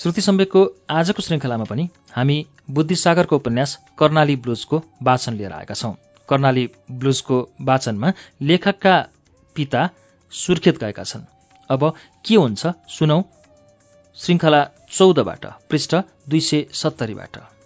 श्रुति सम्वेकको आजको श्रृङ्खलामा पनि हामी बुद्धिसागरको उपन्यास कर्णाली ब्लुजको वाचन लिएर आएका छौं। कर्णाली ब्लुजको वाचनमा लेखकका पिता सुर्खेत गएका छन्। अब के हुन्छ सुनौ? श्रृङ्खला चौधबाट पृष्ठ दुई सय सत्तरीबाट।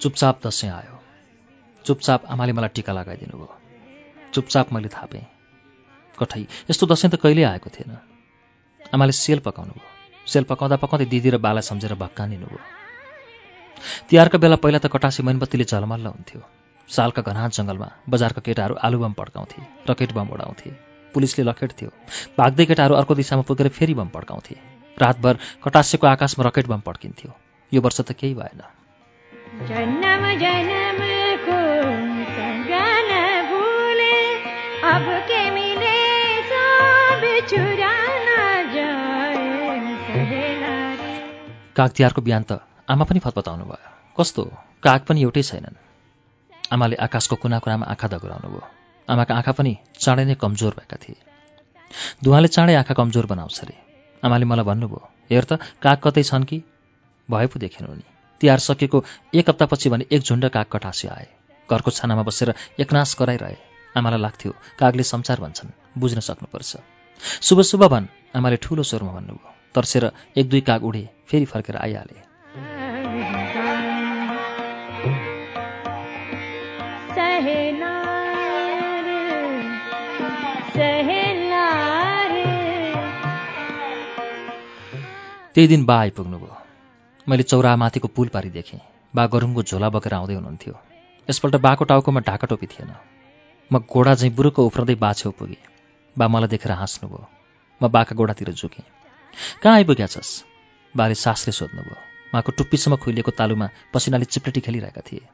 चुपचाप दसैँ आयो। चुपचाप आमाले मलाई टिका लगाइदिनु भयो चुपचाप मैले थापेँ। कठै यस्तो दसैँ त कहिल्यै आएको थिएन। आमाले सेल पकाउनु भयो सेल पकाउँदा पकाउँदै दिदी र बाला सम्झेर भक्कानिनु भयो तिहारका बेला पहिला त कटासी मैनबत्तीले झलमल्ल हुन्थ्यो। सालका घना जङ्गलमा बजारका केटाहरू आलु बम पड्काउँथे रकेट बम उडाउँथे। पुलिसले लखेट्थ्यो भाग्दै केटाहरू अर्को दिशामा पुगेर फेरि बम पड्काउँथे। रातभर कटासेको आकाशमा रकेट बम पड्किन्थ्यो। यो वर्ष त केही भएन। जन्म जन्मको सगन भूले अब के मिले सब चुराना तिहारको बिहान त आमा पनि फतपताउनु भयो कस्तो? काग पनि एउटै छैनन्। आमाले आकाशको कुना कुनामा आँखा दगुराउनु भयो आमाका आँखा पनि चाँडै नै कमजोर भएका थिए। धुवाले चाँडै आँखा कमजोर बनाउँछ अरे आमाले मलाई भन्नुभयो हेर त काग कतै छन् कि? भए पो देखेनौ नि। तिहार सकेको एक हप्तापछि भने एक झुन्ड काग कटासी आए। घरको छानामा बसेर एकनाश कराइरहे। आमालाई लाग्थ्यो कागले संसार भन्छन् बुझ्न सक्नुपर्छ। शुभ शुभ भन् आमाले ठुलो स्वरमा भन्नुभयो। तर्सेर एक दुई काग उडे फेरि फर्केर आइहाले। त्यही दिन बा आइपुग्नुभयो। मैले चौरामाथिको पुल पारी देखेँ। बा गरुङको झोला बोकेर आउँदै हुनुहुन्थ्यो। यसपल्ट बाको टाउकोमा ढाका टोपी थिएन। म घोडा झैँ बुरुको उफ्रँदै बा छेउ पुगेँ बा मलाई देखेर हाँस्नुभयो। म बाका गोडातिर झुकेँ। कहाँ आइपुग्या छस्? बाले सासले सोध्नुभयो। उहाँको टुप्पीसम्म खुइलिएको तालुमा पसिनाले चिप्लेटी खेलिरहेका थिए।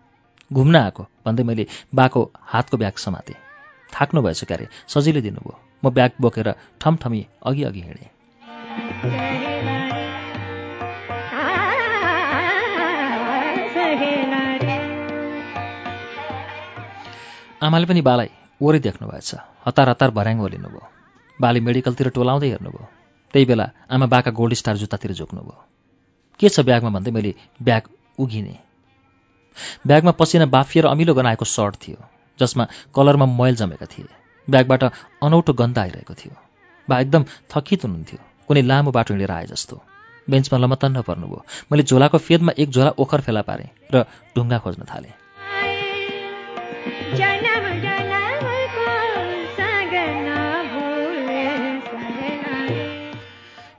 घुम्न आएको भन्दै मैले बाको हातको ब्याग समातेँ। थाक्नु भएछ क्यारे सजिलै दिनुभयो। म ब्याग बोकेर ठमठमी अघि अघि हिँडेँ। आमाले पनि बालाई ओरै देख्नुभएछ हतार हतार भर्याङ ओलिनुभयो बाले मेडिकलतिर टोलाउँदै हेर्नुभयो। त्यही बेला आमा बाका गोल्ड स्टार जुत्तातिर झोक्नुभयो। के छ ब्यागमा भन्दै मैले ब्याग उघिने। ब्यागमा पसिना बाफिएर अमिलो गनाएको सर्ट थियो जसमा कलरमा मैल जमेका थिए। ब्यागबाट अनौठो गन्ध आइरहेको थियो। बा एकदम थकित हुनुहुन्थ्यो कुनै लामो बाटो हिँडेर आए जस्तो। बेन्चमा लमतन्न पर्नुभयो। मैले झोलाको फेदमा एक झोला ओखर फेला पारेँ र ढुङ्गा खोज्न थालेँ।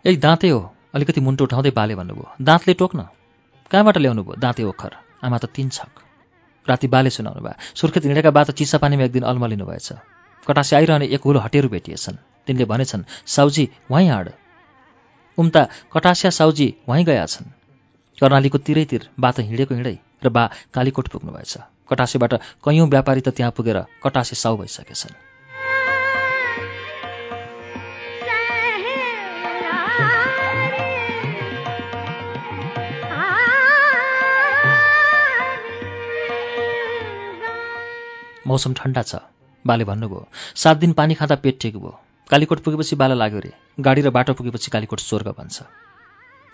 ए दाँते हो। अलिकति मुन्टो उठाउँदै बाले भन्नुभयो दाँतले टोक्न। कहाँबाट ल्याउनु भयो? दाँते ओखर आमा त तिन छक राति बाले सुनाउनु भयो। सुर्खेत हिँडेका बा त चिसा पानीमा एक दिन अल्मलिनु भएछ। कटासे आइरहने एक हुलो हटेरू भेटिएछन्। तिनले भनेछन् साउजी वहीँ हाड उम्ता कटासिया साउजी वहीँ गया छन्। कर्णालीको तिरैतिर बा हिँडेको हिँडै र बा कालीकोट पुग्नु भएछ। कटासेबाट कैयौँ व्यापारी त त्यहाँ पुगेर कटासे साउ भइसकेछन्। मौसम ठन्डा छ। बाले भन्नुभयो सात दिन पानी खाँदा पेट ठिक भयो। कालीकोट पुगेपछि बाला लाग्यो रे गाडी र बाटो पुगेपछि कालीकोट स्वर्ग भन्छ।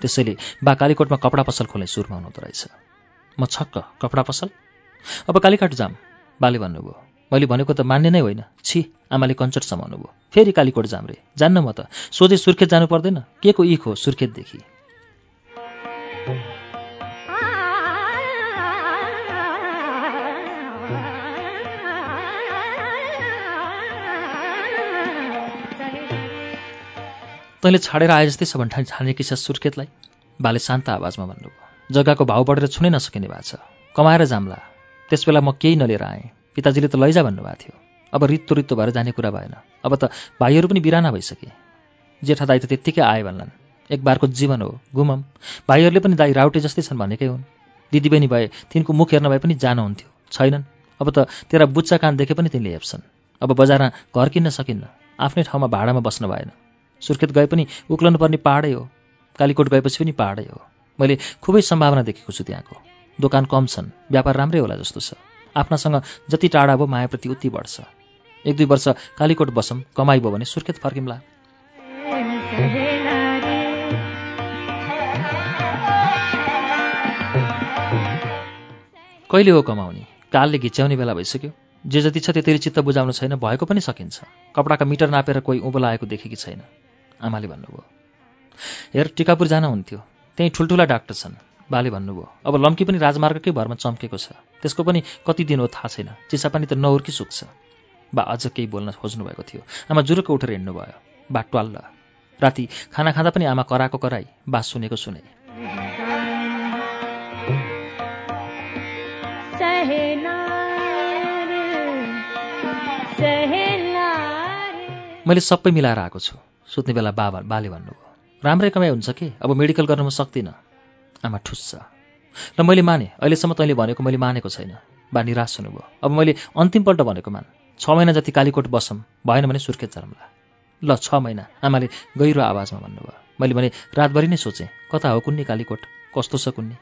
त्यसैले बा कालीकोटमा कपडा पसल खोल्ने सुरमा हुनुहुँदो रहेछ। म छक्क कपडा पसल? अब कालीकाट जाम बाले भन्नुभयो। मैले भनेको त मान्ने नै होइन। छि आमाले कञ्चट समाउनु भयो फेरि कालीकोट जाम रे। जान्न म त। सोझै सुर्खेत जानु पर्दैन। के को इख हो सुर्खेतदेखि? तैँले छाडेर आए जस्तै छ भन्ठानी छानेकी छ सुर्खेतलाई। बाले शान्त आवाजमा भन्नुभयो जग्गाको भाउ बढेर छुनै नसकिने भएको छ। कमाएर जाम्ला। त्यसबेला म केही नलिएर आएँ। पिताजीले त लैजा भन्नुभएको थियो। अब रित्तो रित्तो भएर जाने कुरा भएन। अब त भाइहरू पनि बिराना भइसके। जेठा दाई त त्यत्तिकै आए भन्लान्। एक बारको जीवन हो घुमम भाइहरूले पनि दाई राउटे जस्तै छन् भनेकै हुन्। दिदीबहिनी भए तिनको मुख हेर्न भए पनि जानुहुन्थ्यो। छैनन्। अब त तेरा बुच्चा कान देखे पनि तिनले हेप्छन्। अब बजारमा घर किन्न सकिन्न। आफ्नै ठाउँमा भाडामा बस्न भएन। सुर्खेत गए पनि उक्लनु पर्ने पाहाडै हो। कालीकोट गएपछि पनि पाहाडै हो। मैले खुबै सम्भावना देखेको छु त्यहाँको। दोकान कम छन्। व्यापार राम्रै होला जस्तो छ। आफ्नासँग जति टाढा भयो मायाप्रति उति बढ्छ। एक दुई वर्ष कालीकोट बसम कमाइ भयो भने सुर्खेत फर्किम्ला। कहिले हो कमाउने? कालले घिच्याउने बेला भइसक्यो। जे जति छ त्यति चित्त बुझाउनु छैन भएको पनि सकिन्छ। कपडाका मिटर नापेर कोही उँभो देखेकी छैन। आमाले भन्नुभयो। हेर टिकापुर जान हुन्थ्यो। त्यहीँ ठुल्ठुला डाक्टर छन्। बाले भन्नुभयो अब लम्की पनि राजमार्गकै भरमा चम्केको छ। त्यसको पनि कति दिन हो थाहा छैन। चिसापानी त नहुर्की सुक्छ। बा अझ केही बोल्न खोज्नु भएको थियो। आमा जुरुक उठेर हिँड्नु भयो बा ट्वाल्ल। राति खाना खाँदा पनि आमा कराएको कराई। बास सुनेको सुने। मैले सबै मिलाएर आएको छु। सुत्ने बेला बाबा बाले भन्नुभयो राम्रै कमाइ हुन्छ कि? अब मेडिकल गर्न म सक्दिनँ। आमा ठुस्छ र मैले माने अहिलेसम्म तैँले भनेको मैले मानेको छैन। बा निराश हुनुभयो। अब मैले अन्तिमपल्ट भनेको मान छ महिना जति कालीकोट बसौँ भएन भने सुर्खेत चरमला ल छ महिना आमाले गहिरो आवाजमा भन्नुभयो। मैले भने रातभरि नै सोचेँ कता हो कुन्नी कालीकोट? कस्तो छ कुन्नी?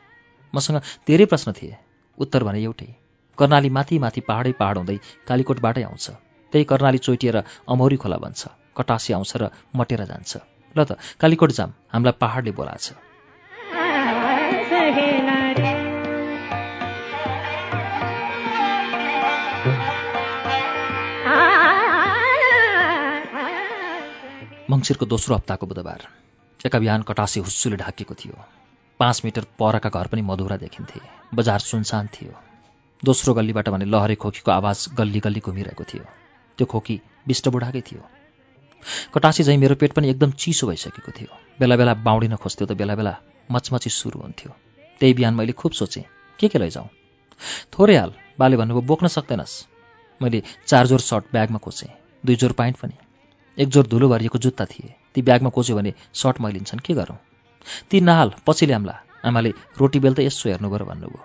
मसँग धेरै प्रश्न थिए। उत्तर भने एउटै कर्णाली माथि माथि पहाडै पहाड हुँदै कालीकोटबाटै आउँछ। त्यही कर्णाली चोइटिएर अमौरी खोला बन्छ। कटासी आउँछ र मटेर जान्छ। ल त कालीकोट जाम। हामीलाई पहाडले बोलाछ मङ्सिरको दोस्रो हप्ताको बुधबार। एका बिहान कटासी हुस्सुले ढाकिएको थियो। पाँच मिटर परका घर पनि मधुरा देखिन्थे। बजार सुनसान थियो। दोस्रो गल्लीबाट भने लहरे खोकीको आवाज गल्ली गल्ली घुमिरहेको थियो। त्यो खोकी बिष्ट बुढाकै थियो। कटासी झैँ मेरो पेट पनि एकदम चिसो भइसकेको थियो। बेला बेला बाउडिन खोज्थ्यो त बेला बेला मचमची सुरु हुन्थ्यो। त्यही बिहान मैले खुब सोचेँ के के लैजाउँ? थोरै हाल बाले भन्नुभयो बोक्न सक्दैनस्। मैले चार जोर सर्ट ब्यागमा खोजेँ दुई जोर प्यान्ट पनि। एक जोर धुलो भरिएको जुत्ता थिए। ती ब्यागमा कोच्यो भने सर्ट मैलिन्छन् के गरौँ? ती नहाल पछि ल्याम्ला। आमाले रोटी बेल त यसो हेर्नु भन्नुभयो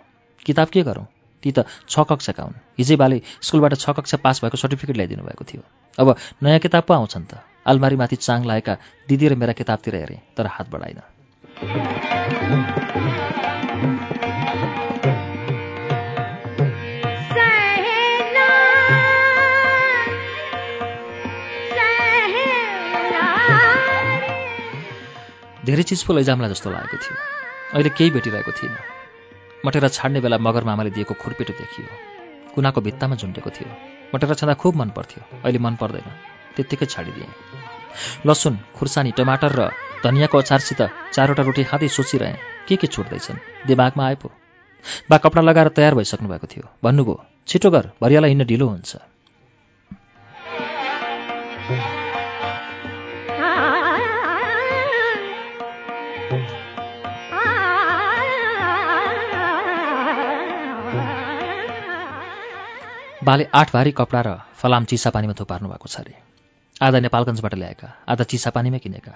किताब के गरौँ? ती त छ कक्षाका हुन्। हिजै बाले स्कुलबाट छ कक्षा पास भएको सर्टिफिकेट ल्याइदिनु भएको थियो। अब नयाँ किताब पो आउँछन् त। आलमारीमाथि चाङ लागेका दिदी र मेरा किताबतिर हेरेँ तर हात बढाइन। धेरै चिज पो लैजाम्ला जस्तो लागेको थियो। अहिले केही भेटिरहेको थिइनँ मटेरा छाड्ने बेला मगर मामाले दिएको खुर्पेटो देखियो। कुनाको भित्तामा झुन्डेको थियो। मटेरा छँदा खुब मन पर्थ्यो। अहिले मन पर्दैन। त्यत्तिकै छाडिदिएँ। लसुन खुर्सानी टमाटर र धनियाँको अचारसित चारवटा रोटी खाँदै सोचिरहेँ के के छुट्दैछन् दिमागमा आएपो बा कपडा लगाएर तयार भइसक्नु भएको थियो। भन्नुभयो छिटो गर भरियालाई हिँड्न ढिलो हुन्छ। बाले आठ भारी कपडा र फलाम चिसापानीमा थुपार्नु भएको छ अरे। आधा नेपालगञ्जबाट ल्याएका आधा चिसापानीमै किनेका।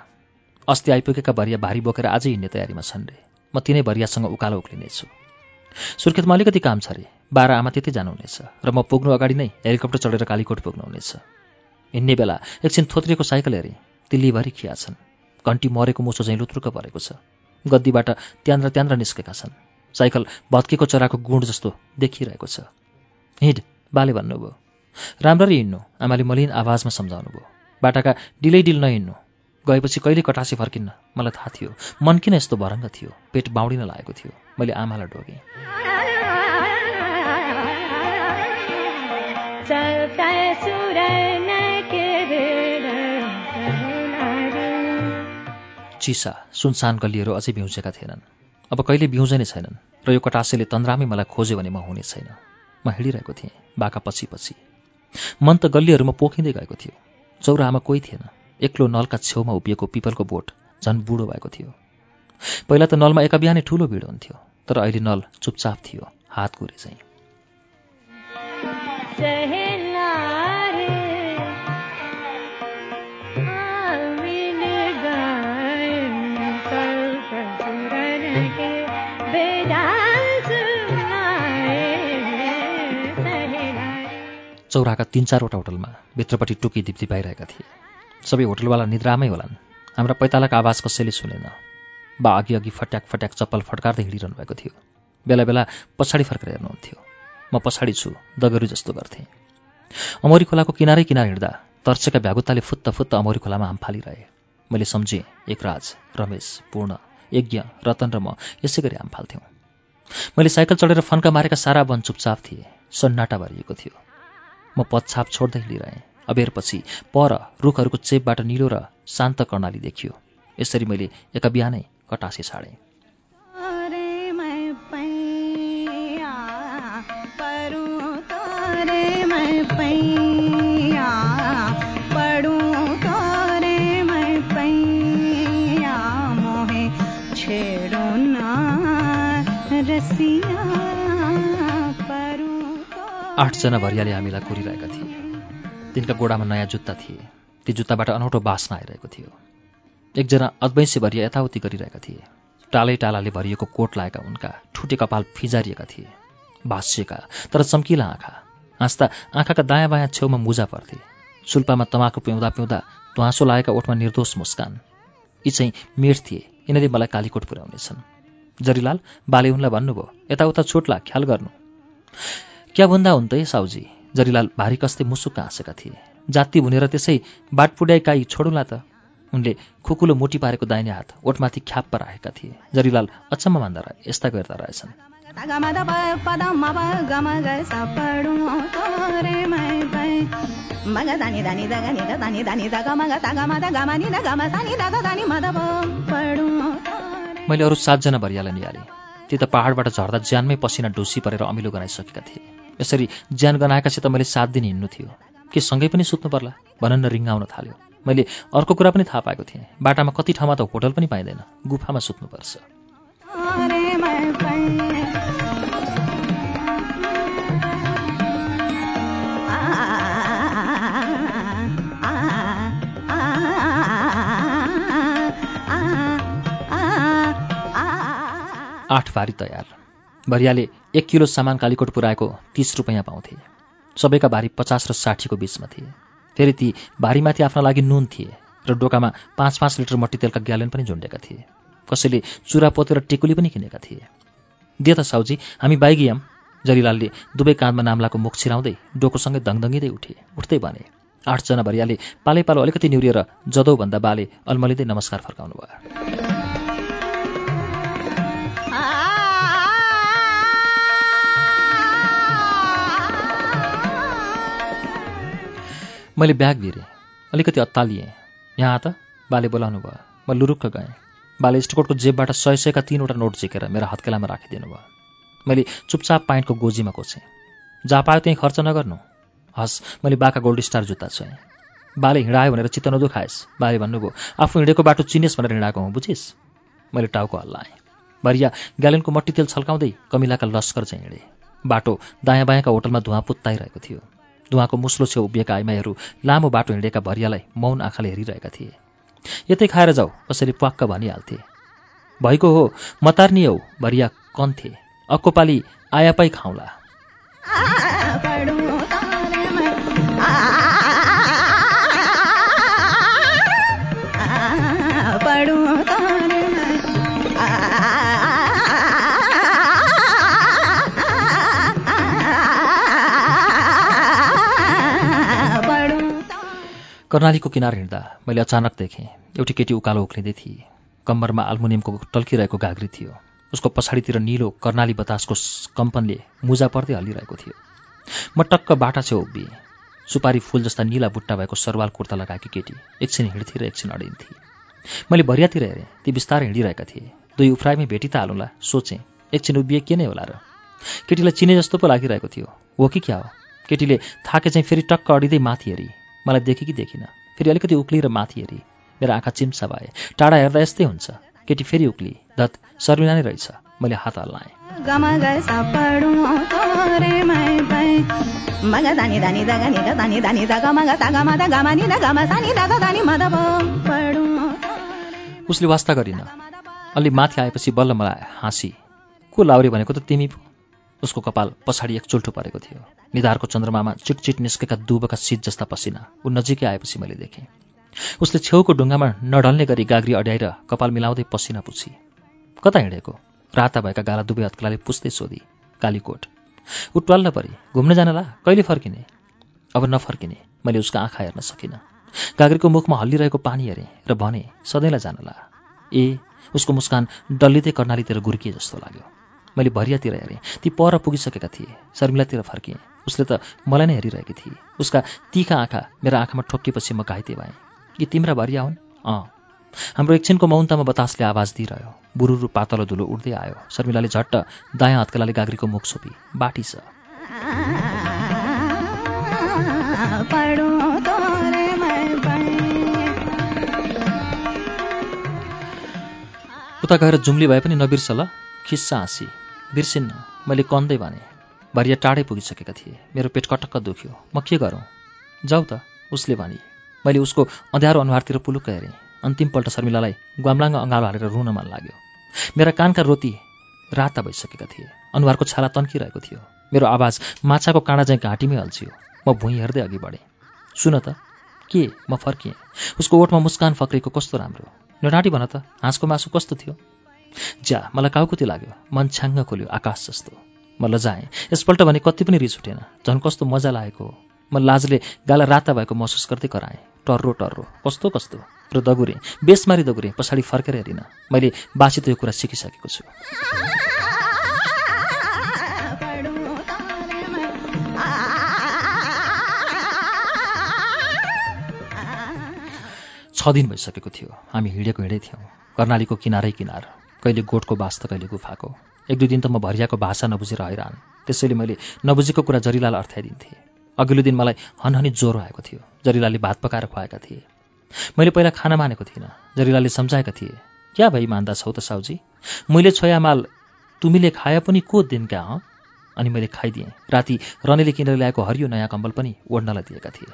अस्ति आइपुगेका भरिया भारी बोकेर आजै हिँड्ने तयारीमा छन् रे। म तिनै भरियासँग उकालो उक्लिनेछु। सुर्खेतमा अलिकति काम छ अरे। बाह्र आमा त्यतै जानुहुनेछ र म पुग्नु अगाडि नै हेलिकप्टर चढेर कालीकोट पुग्नुहुनेछ हिँड्ने बेला एकछिन थोत्रिएको साइकल हेरेँ। दिल्लीभरि खिया छन्। घन्टी मरेको मुसो चाहिँ लुत्रुक परेको छ। गद्दीबाट त्यान्द्र त्यान्द्र निस्केका छन्। साइकल भत्केको चराको गुण जस्तो देखिरहेको छ। हिँड। बाले भन्नुभयो। राम्ररी हिँड्नु आमाले मलिन आवाजमा सम्झाउनु भयो बाटाका डिलै डिल नहिँड्नु। गएपछि कहिले कटासी फर्किन्न? मलाई थाहा थियो। मन किन यस्तो भरङ्ग थियो? पेट बाउडिन लागेको थियो। मैले आमालाई डोगेँ। चिसा सुनसान गल्लीहरू अझै बिउजेका थिएनन्। अब कहिले बिउजे नै छैनन्। र यो कटासेले तन्द्रामै मलाई खोज्यो भने म हुने छैन। म हिँडिरहेको थिएँ बाका पछि पछि। मन त गल्लीहरूमा पोखिँदै गएको थियो। चौरामा कोही थिएन। एक्लो नलका छेउमा उभिएको पिपलको बोट झन् बुढो भएको थियो। पहिला त नलमा एका बिहानै ठुलो भिड हुन्थ्यो तर अहिले नल चुपचाप थियो हात गुरे चाहिँ। चौराका तिन चारवटा होटलमा भित्रपट्टि टुकी दिप्ती पाइरहेका थिए। सबै होटलवाला निद्रामै होलान्। हाम्रा पैतालाको आवाज कसैले सुनेन। बा अघि अघि फट्याक फट्याक चप्पल फड्कार्दै हिँडिरहनु भएको थियो। बेला बेला पछाडि फर्केर हेर्नुहुन्थ्यो। म पछाडि छु दगरी जस्तो गर्थेँ। अमौरी खोलाको किनारै किनार हिँड्दा तर्सेका भ्यागुत्ताले फुत्त फुत्त अमौरी खोलामा हाम फालिरहे। मैले सम्झेँ एकराज रमेश पूर्ण यज्ञ रतन र म यसै गरी हाम फाल्थ्यौँ। मैले साइकल चढेर फन्का मारेका सारा वन चुपचाप थिए। सन्नाटा भरिएको थियो। म पछाप छोड्दै हिँडिरहेँ। अबेरपछि पर रुखहरूको चेपबाट निलो र शान्त कर्णाली देखियो। यसरी मैले एका बिहानै कटासे छाडेँ। आठजना भरियाले हामीलाई कुरिरहेका थिए। तिनका गोडामा नयाँ जुत्ता थिए। ती जुत्ताबाट अनौठो बास्न आइरहेको थियो। एकजना अद्वैंशी भरिया यताउति गरिरहेका थिए। टालै टालाले भरिएको कोट लाएका उनका ठुटे कपाल फिजारिएका थिए। भाँसिएका तर चम्किला आँखा। हाँस्दा आँखाका दायाँ बायाँ छेउमा मुजा पर्थे। सुल्पामा तमाकु पिउँदा पिउँदा ध्वाँसो लागेका ओठमा निर्दोष मुस्कान। यी चाहिँ मेठ थिए। यिनीहरूले मलाई कालीकोट पुर्याउनेछन्। जरीलाल बाले उनलाई भन्नुभयो यताउता छोटला ख्याल गर्नु। क्या भन्दा हुन् त साउजी जरीलाल भारी कस्ते मुसुक्क हाँसेका थिए। जाति भुनेर त्यसै बाट पुड्याइ काई छोडुला त। उनले खुकुलो मोटी पारेको दाहिने हात ओठमाथि ख्याप्प राखेका थिए। जरीलाल अचम्म मान्दा रहे यस्ता गर्दा रहेछन्। मैले अरू सातजना भरियालाई निहालेँ। ती त पहाडबाट झर्दा ज्यानमै पसिना ढुसी परेर अमिलो गनाइसकेका थिए। यसरी ज्यान गनाएकासित मैले सात दिन हिँड्नु थियो। के सँगै पनि सुत्नु पर्ला? भनन्न रिङ्गाउन थाल्यो। मैले अर्को कुरा पनि थाहा पाएको थिएँ। बाटामा कति ठाउँमा त होटल पनि पाइँदैन। गुफामा सुत्नुपर्छ। आठ भारी तयार। भरियाले एक किलो सामान कालीकोट पुऱ्याएको तिस रुपियाँ पाउँथे। सबैका भारी पचास र साठीको बिचमा थिए। फेरि ती भारीमाथि आफ्ना लागि नुन थिए र डोकामा पाँच पाँच लिटर मट्टीतेलका ग्यालन पनि झुन्डेका थिए। कसैले चुरा पोतेर टेकुली पनि किनेका थिए। दिए त साउजी हामी बाइगियम। जरीलालले दुवै काँधमा नाम्लाको मुख छिराउँदै डोकोसँगै दङदङ्गिँदै उठे। उठ्दै भने आठजना भरियाले पालै पालो अलिकति निहुरिएर जदौभन्दा बाले अलमलिँदै नमस्कार फर्काउनु भयो मैले ब्याग भिरेँ अलिकति अत्तालिएँ। यहाँ त बाले बोलाउनु भयो म लुरुक्क गएँ। बाले स्टकोटको जेबबाट सय सयका तिनवटा नोट झिकेर मेरा हत्केलामा राखिदिनु भयो मैले चुपचाप पाइन्टको गोजीमा कोचेँ जहाँ पायो त्यहीँ खर्च नगर्नु। हस् मैले बाका गोल्ड स्टार जुत्ता छोएँ। बाले हिँडायो भनेर चित्त नदुखाएस्। बाले भन्नुभयो आफू हिँडेको बाटो चिनेस् भनेर हिँडाएको हुँ बुझिस्? मैले टाउको हल्लाएँ। भरिया ग्यालेनको मट्टी तेल छल्काउँदै कमिलाका लस्कर चाहिँ हिँडेँ बाटो दायाँ बायाँका होटलमा धुवा पुत्ताइरहेको थियो। धुवाको मुस्लो छेउ उभिएका आइमाईहरू लामो बाटो हिँडेका भरियालाई मौन आँखाले हेरिरहेका थिए। यतै खाएर जाऊ कसैले प्वाक्क भनिहाल्थे। भएको हो मतार्नी हौ भरिया कन्थे। अक्कोपाली आयापाई खाउँला। कर्णालीको किनार हिँड्दा मैले अचानक देखेँ एउटी केटी उकालो उक्लिँदै थिए। कम्मरमा आल्मुनियमको टल्किरहेको घाग्री थियो। उसको पछाडितिर निलो कर्णाली बतासको कम्पनले मुजा पर्दै हल्लिरहेको थियो। म टक्क बाटा छेउ उभिएँ सुपारी फुल जस्ता निला बुट्टा भएको सरवाल कुर्ता लगाएकी केटी एकछिन हिँड्थे र एकछिन अडिन्थे। मैले भरियातिर हेरेँ ती बिस्तारै हिँडिरहेका थिए। दुई उफ्राइमै भेटी त हालौँला सोचेँ एकछिन उभिए के नै होला र? केटीलाई चिने जस्तो पो लागिरहेको थियो। हो कि क्या हो? केटीले थाके चाहिँ फेरि टक्क अडिँदै माथि हेरी। मलाई देखेँ कि देखिनँ। फेरि अलिकति उक्ली र माथि हेरी। मेरो आँखा चिम्सा भए टाढा हेर्दा यस्तै हुन्छ। केटी फेरि उक्ली धत शर्मिला नै रहेछ। मैले हात हल्लाएँ। उसले वास्ता गरिन। अलि माथि आएपछि बल्ल मलाई हाँसी को लाउरे भनेको त तिमी पो? उसको कपाल पछाडि एक चुल्ठो परेको थियो। निधारको चन्द्रमामा चिटचिट निस्केका दुबका शीत जस्ता पसिना ऊ नजिकै आएपछि मैले देखेँ। उसले छेउको ढुङ्गामा नढल्ने गरी गाग्री अड्याएर कपाल मिलाउँदै पसिना पुछी कता हिँडेको? राता भएका गाला दुवै हत्कलाले पुस्दै सोधी कालीकोट ऊ टल्ल परी घुम्न जानला? कहिले फर्किने? अब नफर्किने मैले उसको आँखा हेर्न सकिनँ। गाग्रीको मुखमा हल्लिरहेको पानी हेरेँ र भने सधैँलाई जानला ए उसको मुस्कान डल्लिँदै कर्णालीतिर गुर्किए जस्तो लाग्यो। मैले भरियातिर हेरेँ। ती पर पुगिसकेका थिए। शर्मिलातिर फर्किएँ। उसले त मलाई नै हेरिरहेकी थिए। उसका तिखा आँखा मेरो आँखामा ठोक्केपछि म घाइते भएँ। यी तिम्रा भरिया हुन्? अँ। हाम्रो एकछिनको मौनतामा बतासले आवाज दिइरह्यो। बुरुरु पातलो धुलो उड्दै आयो। शर्मिलाले झट्ट दायाँ हत्कलाले गाग्रीको मुख छोपी। बाटी छ। उता गएर जुम्ली भए पनि नबिर्स ल। खिस्सा हाँसी बिर्सिन्न मैले कन्दै भने भरिया टाढै पुगिसकेका थिए। मेरो पेट कटक्क दुख्यो। म के गरौँ? जाऊ त उसले भने। मैले उसको अँध्यारो अनुहारतिर पुलुक्क हेरेँ। अन्तिमपल्ट शर्मिलालाई ग्वाम्लाङ्ग अँगालो हालेर रुन मन लाग्यो। मेरा कानका रोती राता भइसकेका थिए। अनुहारको छाला तन्किरहेको थियो। मेरो आवाज माछाको काँडा चाहिँ घाँटीमै हल्छियो। म भुइँ हेर्दै अघि बढेँ। सुन त के? म फर्किएँ। उसको ओठमा मुस्कान फक्रेको कस्तो राम्रो? नडाँटी भन त हाँसको मासु कस्तो थियो? ज्या मलाई काउकुती लाग्यो। मन छ्याङ्ग खोल्यो आकाश जस्तो। म लजाएँ। यसपल्ट भने कति पनि रिस उठेन। झन् कस्तो मजा लागेको म लाजले गाला राता भएको महसुस गर्दै कराएँ। टर्रो टर्रो। कस्तो कस्तो? र दगुरेँ। बेसमारी दगुरेँ। पछाडि फर्केर हेरिनँ। मैले बासी त यो कुरा सिकिसकेको छु। छ दिन भइसकेको थियो। हामी हिँडेको हिँडै थियौँ कर्णालीको किनारै किनार। कहिले गोठको बास त कहिले गुफाको। एक दुई दिन त म भरियाको भाषा नबुझेर हैरान। त्यसैले मैले नबुझेको कुरा जरिलालाई अर्थाइदिन्थेँ। अघिल्लो दिन मलाई हनहनी ज्वरो आएको थियो। जरिलाले भात पकाएर खुवाएका थिए। मैले पहिला खाना मानेको थिइनँ। जरिलाले सम्झाएका थिए क्या भई मान्दा छौ त साउजी? मैले छोयामाल तुमीले खाए पनि को दिन क्या हँ? अनि मैले खाइदिएँ। राति रनेले किनेर ल्याएको हरियो नयाँ कम्बल पनि ओढ्नलाई दिएका थिए।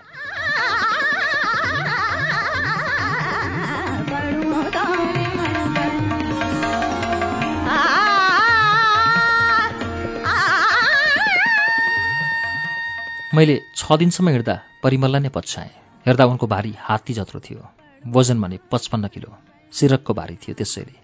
मैले छ दिनसम्म हिँड्दा परिमललाई नै पछ्याएँ। हेर्दा उनको भारी हात्ती जत्रो थियो। वजन भने पचपन्न किलो सिरकको भारी थियो त्यसैले।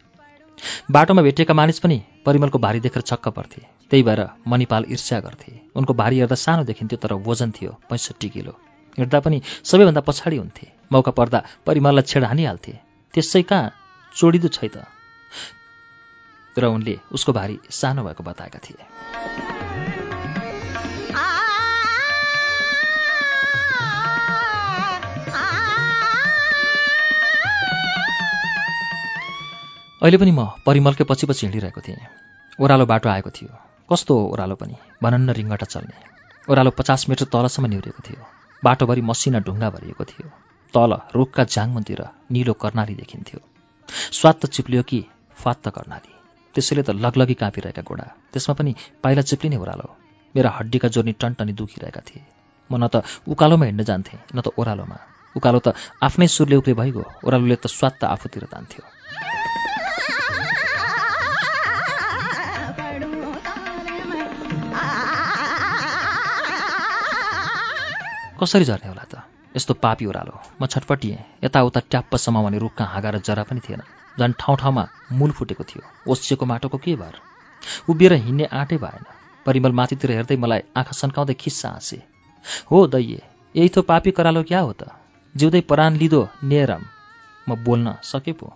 बाटोमा भेटिएका मानिस पनि परिमलको भारी देखेर छक्क पर्थे। त्यही भएर मणिपाल ईर्ष्या गर्थे। उनको भारी हेर्दा सानो देखिन्थ्यो तर वजन थियो पैँसठी किलो। हिँड्दा पनि सबैभन्दा पछाडि हुन्थे। मौका पर्दा परिमललाई छेड हानिहाल्थे। त्यसै कहाँ चोडिदो छै त र उनले उसको भारी सानो भएको बताएका थिए। अहिले पनि म परिमलकै पछि पछि हिँडिरहेको थिएँ। ओह्रालो बाटो आएको थियो। कस्तो हो ओह्रालो पनि भनन्न रिङ्गटा चल्ने। ओह्रालो पचास मिटर तलसम्म निहुरेको थियो। बाटोभरि मसिना ढुङ्गा भरिएको थियो। तल रुखका झाङमन्तिर निलो कर्णाली देखिन्थ्यो। स्वात्त चिप्लियो कि फात्त कर्णाली। त्यसैले त लगलगी काँपिरहेका घोडा। त्यसमा पनि पाइला चिप्लिने ओह्रालो। मेरा हड्डीका जोर्नी टनटनी दुखिरहेका थिए। म न त उकालोमा हिँड्न जान्थेँ न त ओह्रालोमा। उकालो त आफ्नै सुरले उक्ले भइगयो। ओह्रालोले त स्वात्त आफूतिर तान्थ्यो। कसरी झर्ने होला त? यस्तो पापी ओह्रालो म छटपटिएँ यताउता ट्याप्प समाउने रुखका हाँगा र जरा पनि थिएन। झन् ठाउँ ठाउँमा मूल फुटेको थियो ओसिएको माटोको के भर? उभिएर हिँड्ने आँटै भएन। परिमल माथितिर हेर्दै मलाई आँखा सन्काउँदै खिस्सा हाँसे। हो दैये यही थो पापी करालो क्या हो त? जिउँदै परान लिदो नेरम। म बोल्न सके पो?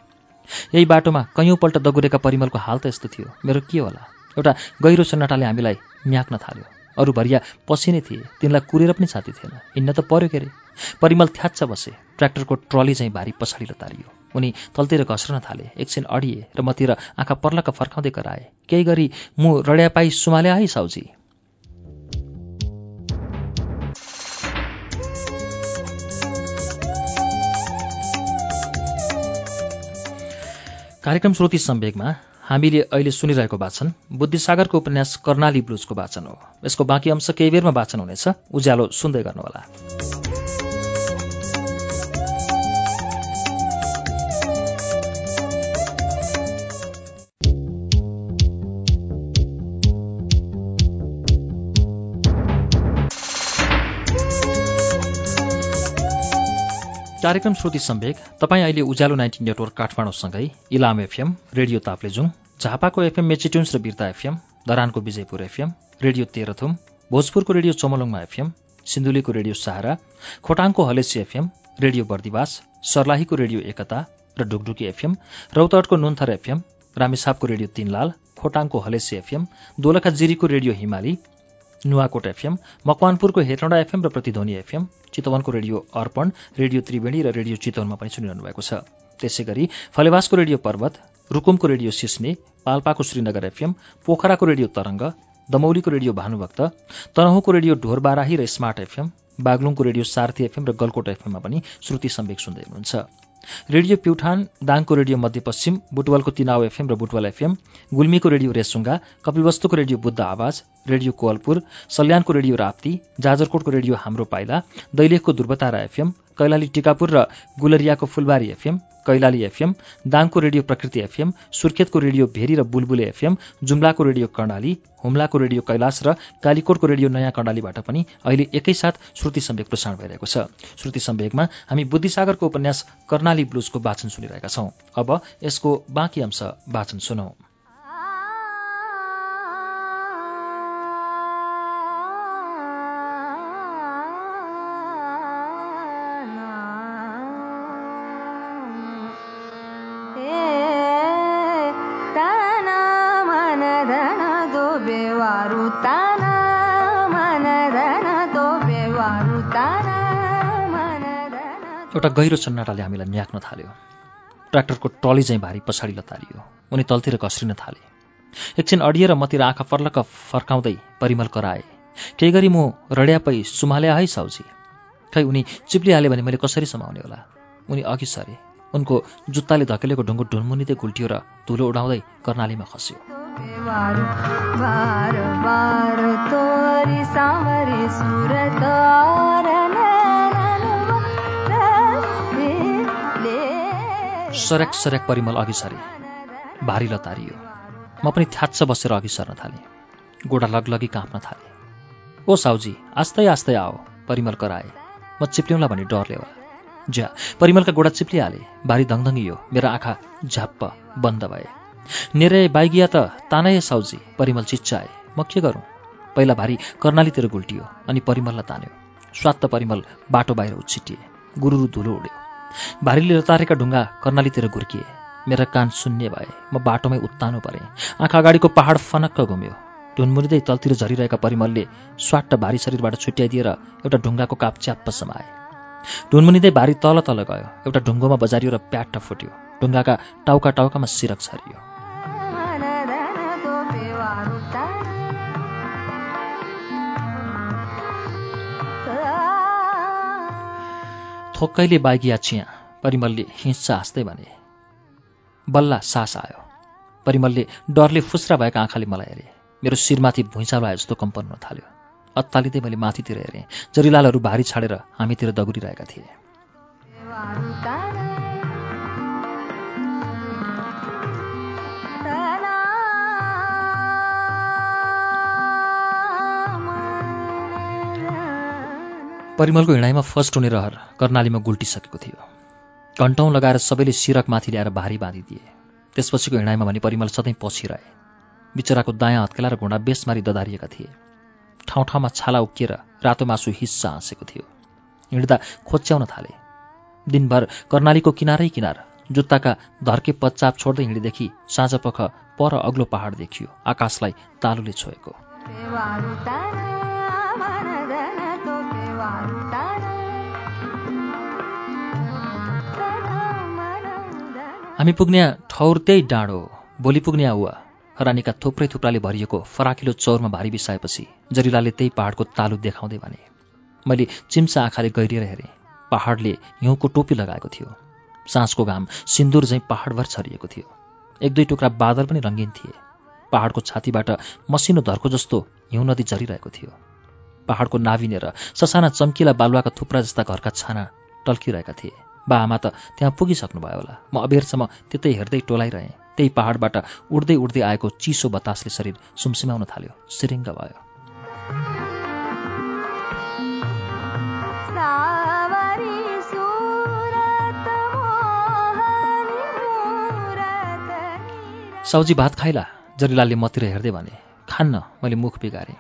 यही बाटोमा कैयौँपल्ट दगुरेका परिमलको हाल त यस्तो थियो। मेरो के होला? एउटा गहिरो सन्नाटाले हामीलाई म्याक्न थाल्यो। अरू भरिया पसिने थिए। तिनलाई कुरेर पनि छाती थिएन। हिँड्न त पर्यो के अरे? परिमल थ्याच्छ बसे। ट्र्याक्टरको ट्रली चाहिँ भारी पछाडि तारियो। उनी तलतिर घस्रन थाले। एकछिन अडिए र मतिर आँखा पर्लक फर्काउँदै कराए। केही गरी म रड्यापाई सुमाले आएँ साउजी। कार्यक्रम श्रोती सम्वेकमा हामीले अहिले सुनिरहेको वाचन बुद्धिसागरको उपन्यास कर्णाली ब्लुजको वाचन हो। यसको बाँकी अंश केही बेरमा वाचन हुनेछ। उज्यालो सुन्दै गर्नुहोला। कार्यक्रम श्रुति सम्वेक तपाईँ अहिले उज्यालो नाइन्टी नेटवर्क काठमाडौँसँगै इलाम एफएम रेडियो ताप्लेजुङ झापाको एफएम मेचिट्युन्स र बिर्ता एफएम धरानको विजयपुर एफएम रेडियो तेह्रथुम भोजपुरको रेडियो चमलुङमा एफएम सिन्धुलीको रेडियो सहारा खोटाङको हलेसी एफएम रेडियो बर्दिवास सर्लाहीको रेडियो एकता र ढुकढुकी एफएम रौतहटको नुन्थर एफएम रामेसापको रेडियो तीनलाल खोटाङको हलेसी एफएम दोलखा जिरीको रेडियो हिमाली नुवाकोट एफएम मकवानपुरको हेटौँडा एफएम र प्रतिध्वनि एफएम चितवनको रेडियो अर्पण रेडियो त्रिवेणी र रेडियो चितवनमा पनि सुनिरहनु भएको छ। त्यसै गरी फलेवासको रेडियो पर्वत रुकुमको रेडियो सिस्ने पाल्पाको श्रीनगर एफएम पोखराको रेडियो तरङ्ग दमौलीको रेडियो भानुभक्त तनहुको रेडियो ढोरबाराही र स्मार्ट एफएम बागलुङको रेडियो सार्थी एफएम र गलकोट एफएममा पनि श्रुति सम्वेक सुन्दै हुनुहुन्छ। रेडियो प्युठान दाङको रेडियो मध्यपश्चिम बुटवलको तिनाउ एफएम र बुटवल एफएम गुल्मीको रेडियो रेसुङ्गा कपिलवस्तुको रेडियो बुद्ध आवाज रेडियो कोवलपुर सल्यानको रेडियो राप्ती जाजरकोटको रेडियो हाम्रो पाइला दैलेखको दुर्बतारा एफएम कैलाली टिकापुर र गुलरियाको फुलबारी एफएम कैलाली एफएम दाङको रेडियो प्रकृति एफएम सुर्खेतको रेडियो भेरी र बुलबुले एफएम जुम्लाको रेडियो कर्णाली हुम्लाको रेडियो कैलाश र कालीकोटको रेडियो नयाँ कर्णालीबाट पनि अहिले एकैसाथ श्रुति सम्वेक प्रसारण भइरहेको छ। श्रुति सम्वेकमा हामी बुद्धिसागरको उपन्यास कर्णाली ब्लुजको वाचन सुनिरहेका छौं। अब यसको बाँकी अंश वाचन सुनौ। एउटा गहिरो सन्नाटाले हामीलाई न्याक्न थाल्यो। ट्र्याक्टरको टली चाहिँ भारी पछाडि लतारियो। उनी तलतिर कस्रिन थाले। एकछिन अडिएर मतिर आँखा फर्लक्क फर्काउँदै परिमल कराए केही गरी म रड्यापै सुमाल्या है साउजी? खै उनी चिप्लिहाल्यो भने मैले कसरी समाउने होला? उनी अघि सरे। उनको जुत्ताले धकेलेको ढुङ्गो ढुनमुनिँदै गुल्टियो र धुलो उडाउँदै कर्णालीमा खस्यो। सरक सरक परिमल अघि सरे भारी लतारियो। म पनि थ्याच्छ बसेर अघि सर्न थालेँ। गोडा लगलगी काँप्न थालेँ। ओ साउजी आस्तै आस्तै आओ परिमल कराए। म चिप्ल्यौँला भने डरले होला। ज्या परिमलका गोडा चिप्लिहाले। भारी धङधङ्गियो मेरो आँखा झ्याप्प बन्द भए। नेरे बाइगिया त तानै साउजी परिमल चिच्चाए म के गरौँ? पहिला भारी कर्णालीतिर गुल्टियो अनि परिमललाई तान्यो। स्वात्त परिमल बाटो बाहिर उछिटिए। गुरुरु धुलो उड्यो। भारीले लतारेका ढुङ्गा कर्णालीतिर घुर्किए मेरा कान शून्य भए। म बाटोमै उत्तानो परेँ। आँखा अगाडिको पहाड फनक्क घुम्यो ढुनमुनिँदै तलतिर झरिरहेका परिमलले स्वाट भारी शरीरबाट छुट्याइदिएर एउटा ढुङ्गाको काप च्याप्प समाए। ढुनमुनिँदै भारी तल तल गयो। एउटा ढुङ्गोमा बजारियो र प्याट्ट फुट्यो। ढुङ्गाका टाउका टाउकामा सिरक छरियो। थोक्कैले बाइकिया छिया। परिमलले हिंसा हाँस्दै भने बल्ला सास आयो। परिमलले डरले फुस्रा भएका आँखाले मलाई हेरे। मेरो शिरमाथि भुइँचालो आए जस्तो कम्पन हुन थाल्यो। अत्तालिँदै मैले माथितिर हेरेँ। जरिलालहरू भारी छाडेर हामीतिर दगुरिरहेका थिए। परिमलको हिँडाइमा फर्स्ट हुने रहर कर्णालीमा गुल्टिसकेको थियो। घन्टौँ लगाएर सबैले सिरक माथि ल्याएर भारी बाँधिदिए। त्यसपछिको हिँडाइमा भने परिमल सधैँ पछि रहे बिचराको दायाँ हत्केला र घुँडा बेसमारी ददारिएका थिए। ठाउँ ठाउँमा छाला उक्किएर रातो मासु हिस्सा हाँसेको थियो। हिँड्दा खोच्याउन थाले। दिनभर कर्णालीको किनारै किनार जुत्ताका धर्के पच्चाप छोड्दै हिँडेदेखि साँझ पख पर अग्लो पहाड देखियो। आकाशलाई तालुले छोएको। हामी पुग्ने ठौर त्यही डाँडो भोलि पुग्ने आउवा हरानीका थुप्रै थुप्राले भरिएको फराकिलो चौरमा भारी बिसाएपछि जरिलाले त्यही पहाडको तालु देखाउँदै भने मैले चिम्सा आँखाले गहिरिएर हेरेँ। पहाडले हिउँको टोपी लगाएको थियो। साँझको घाम सिन्दुर झैँ पहाडभर छरिएको थियो। एक दुई टुक्रा बादल पनि रङ्गिन थिए। पहाडको छातीबाट मसिनो धर्को जस्तो हिउँ नदी झरिरहेको थियो। पहाडको नाभिनेर ससाना चम्किला बालुवाका थुप्रा जस्ता घरका छाना टल्किरहेका थिए। बा आमा त त्यहाँ पुगिसक्नु भयो होला। म अबेरसम्म त्यतै हेर्दै टोलाइरहेँ। त्यही पहाडबाट उड्दै उड्दै आएको चिसो बतासले शरीर सुमसिमाउन थाल्यो। सिरिङ्ग भयो। साउजी भात खाइला जरिलालले मतिर हेर्दै भने खान्न मैले मुख बिगारेँ।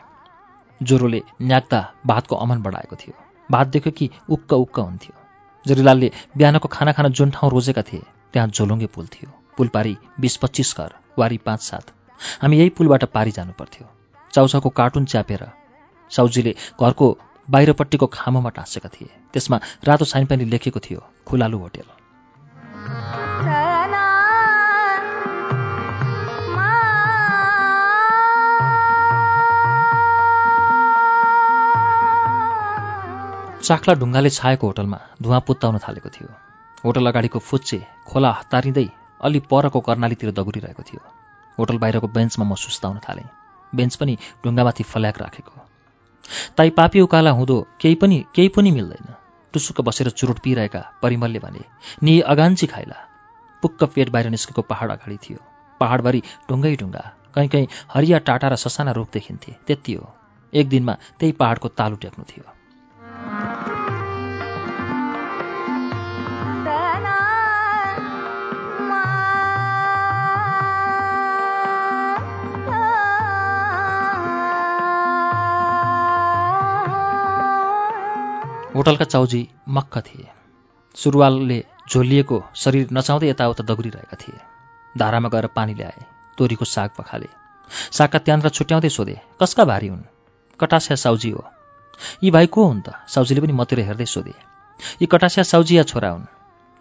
ज्वरोले न्याक्दा भातको अमन बढाएको थियो। भात देख्यो कि उक्क उक्क हुन्थ्यो। जरिलालले बिहानको खाना खान जुन ठाउँ रोजेका थिए त्यहाँ झोलुङ्गे पुल थियो। पुल पारी बिस पच्चिस घर वारी पाँच सात। हामी यही पुलबाट पारी जानु पर्थ्यो चाउचाउको कार्टुन च्यापेर साउजीले घरको बाहिरपट्टिको खामोमा टाँसेका थिए। त्यसमा रातो साइन पनि लेखेको थियो खुलालु होटेल। चाख्ला ढुङ्गाले छाएको होटलमा धुवा पुत्ताउन थालेको थियो। होटल अगाडिको फुच्चे खोला हतारिँदै अलि परको कर्णालीतिर दगुरिरहेको थियो। होटल बाहिरको बेन्चमा म सुस्ताउन थालेँ। बेन्च पनि ढुङ्गामाथि फल्याक राखेको। ताई पापी उकाला हुँदो केही पनि केही पनि मिल्दैन। टुसुक्क बसेर चुरोट पिइरहेका परिमलले भने नि अगान्ची खाइला पुक्क पेट बाहिर निस्केको पहाड अगाडि थियो। पहाडभरि ढुङ्गै ढुङ्गा। कहीँ कहीँ हरिया टाटा र ससाना रुख देखिन्थे। त्यति हो। एक दिनमा त्यही पहाडको तालु टेक्नु थियो। होटलका चाउजी मक्ख थिए। सुरुवालले झोलिएको शरीर नचाउँदै यताउता दगुरिरहेका थिए। धारामा गएर पानी ल्याए तोरीको साग पखाले। सागका त्यान्द्रा छुट्याउँदै सोधे कसका भारी हुन्? कटास्या साउजी हो। यी भाइ को हुन् त? साउजीले पनि मतिर हेर्दै सोधे यी कटास्या साउजी या छोरा हुन्?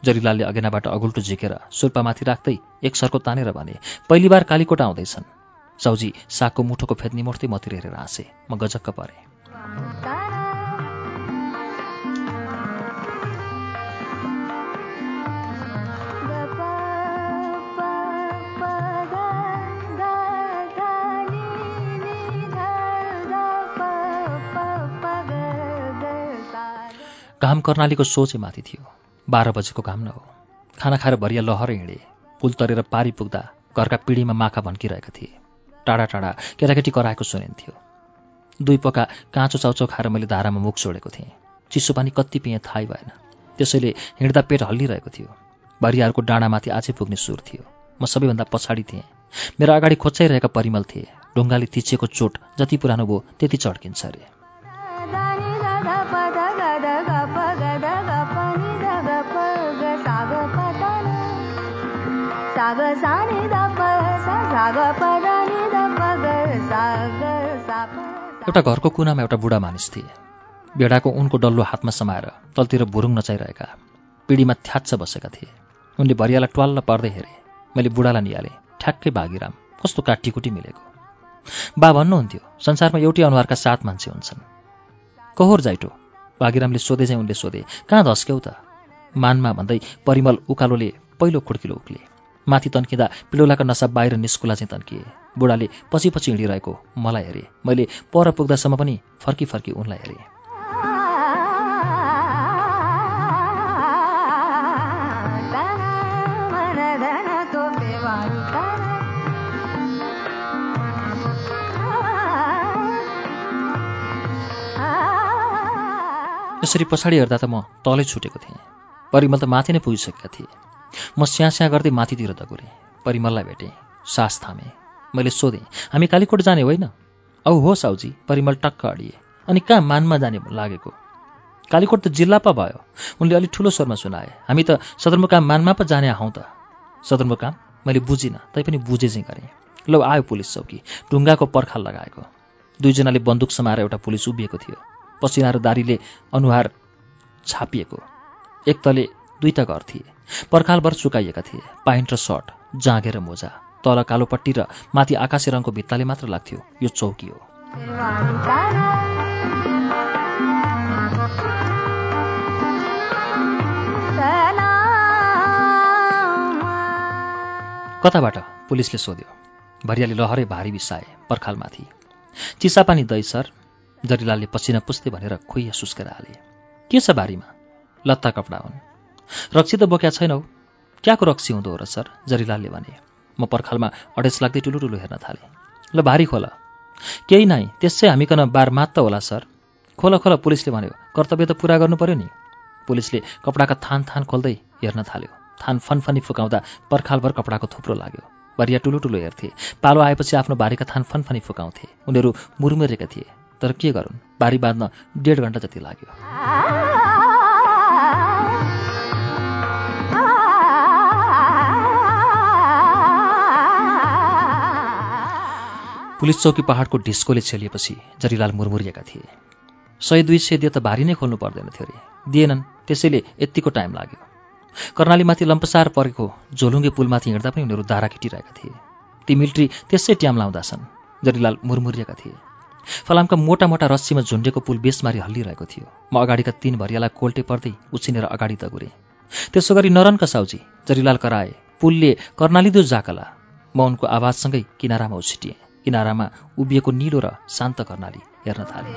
जरिलालले अगेनाबाट अगुल्टो झिकेर सुर्पामाथि राख्दै एक सर्को तानेर भने पहिली बार कालीकोट आउँदैछन्। साउजी सागको मुठोको फेद निमोर्दै मतिर हेरेर हाँसे म गजक्क परेँ। घाम कर्णालीको सोचे माथि थियो। बाह्र बजेको घाम न हो। खाना खाएर भरिया लहर हिँडे। पुल तरेर पारी पुग्दा घरका पिँढीमा माखा भन्किरहेका थिए। टाढा टाढा केटाकेटी कराएको सुनिन्थ्यो। दुई पका काँचो चाउचाउ खाएर मैले धारामा मुख छोडेको थिएँ। चिसो पानी कति पिएँ थाहै भएन। त्यसैले हिँड्दा पेट हल्लिरहेको थियो। भरियाहरूको डाँडामाथि आजै पुग्ने सुर थियो। म सबैभन्दा पछाडि थिएँ। मेरो अगाडि खोच्चाइरहेका परिमल थिए। ढुङ्गाले तिचेको चोट जति पुरानो भयो त्यति चड्किन्छ अरे। एउटा घरको कुनामा एउटा बुढा मानिस थिए। भेडाको उनको डल्लो हातमा समाएर तलतिर भुरुङ नचाइरहेका पिँढीमा थ्याच्छ बसेका थिए। उनले भरियालाई ट्वाल्ल पर्दै हेरे मैले बुढालाई निहालेँ ठ्याक्कै भागीराम कस्तो काटीकुटी मिलेको। बा भन्नुहुन्थ्यो संसारमा एउटै अनुहारका सात मान्छे हुन्छन्। कहोर जाइटो? भागीरामले सोधे चाहिँ उनले सोधे कहाँ धस्क्यौ त? मानमा भन्दै परिमल उकालोले पहिलो खुड्किलो उक्ले। माथि तन्किँदा पिडोलाका नसा बाहिर निस्कुला चाहिँ तन्किए। बुढाले पछि पछि हिँडिरहेको मलाई हेरेँ। मैले पर पुग्दासम्म पनि फर्की फर्की उनलाई हेरेँ। यसरी पछाडि हेर्दा त म तलै छुटेको थिएँ। परिमल त माथि नै पुगिसकेका थिए। म स्याँ स्याँ गर्दै माथितिर दगुरेँ। परिमललाई भेटेँ। सास थामेँ। मैले सोधेँ हामी कालीकोट जाने होइन? औ हो साउजी। परिमल टक्क अडिए। अनि कहाँ मानमा जाने लागेको? कालीकोट त जिल्ला पो भयो। उनले अलिक ठुलो स्वरमा सुनाए। हामी त सदरमुकाम मानमा पो जाने हौँ त। सदरमुकाम? मैले बुझिनँ। तैपनि बुझे चाहिँ गरेँ। लौ आयो पुलिस चौकी। ढुङ्गाको पर्खाल लगाएको। दुईजनाले बन्दुक समाएर एउटा पुलिस उभिएको थियो। पसिना र दारीले अनुहार छापिएको। एक तले दुईटा घर थिए। पर्खालभर सुकाइएका थिए। पाइन्ट र सर्ट जाँगे र मोजा तल कालोपट्टि र माथि आकाशे रङको भित्ताले मात्र लाग्थ्यो यो चौकी हो। कताबाट? पुलिसले सोध्यो। भरियाले लहरै भारी बिसाए पर्खालमाथि। चिसापानी दै सर जरिलालले पसिना पुस्ते भनेर खुइया सुस्केर हाले। के छ बारीमा? लत्ता कपडा हुन्। रक्सी त बोक्या छैनौ क्याको रक्सी हुँदो हो र सर? जरिलालले भने। म पर्खालमा अडेस लाग्दै टुलु टुलु हेर्न थालेँ। ल भारी खोल। केही नै त्यसै हामीकन बार मात्त होला सर। खोल खोल पुलिसले भन्यो। कर्तव्य त पुरा गर्नु पर्यो नि। पुलिसले कपडाका थान थान खोल्दै हेर्न थाल्यो। थान फनफनी फुकाउँदा पर्खालभर कपडाको थुप्रो लाग्यो। भरिया टुलु टुलो हेर्थे। पालो आएपछि आफ्नो बारीका थान फनफनी फुकाउँथे। उनीहरू मुरमुरेका थिए। तर के गरून्? बारी बाँध्न डेढ घन्टा जति लाग्यो। पुलिस चौकी पहाडको ढिस्कोले छेलिएपछि जरिलाल मुरमुरिएका थिए। सय दुई सय दिए त भारी नै खोल्नु पर्दैन थियो अरे दिएनन् त्यसैले यत्तिको टाइम लाग्यो। कर्णालीमाथि लम्पसार परेको झोलुङ्गे पुलमाथि हिँड्दा पनि उनीहरू दारा खिटिरहेका थिए। ती मिल्ट्री त्यसै ट्याम लाउँदाछन् जरिलाल मुरमुरिएका थिए। फलामका मोटा मोटा रस्सीमा झुन्डेको पुल बेसमारी हल्लिरहेको थियो। म अगाडिका तीन भरियालाई कोल्टे पर्दै उछिनेर अगाडि दगुरेँ। त्यसो गरी नरनका साउजी जरिलाल कराए पुलले कर्णाली जाकला। म उनको आवाजसँगै किनारामा उछिटिएँ। किनारामा उभिएको निलो र शान्त कर्णाली हेर्न थाले।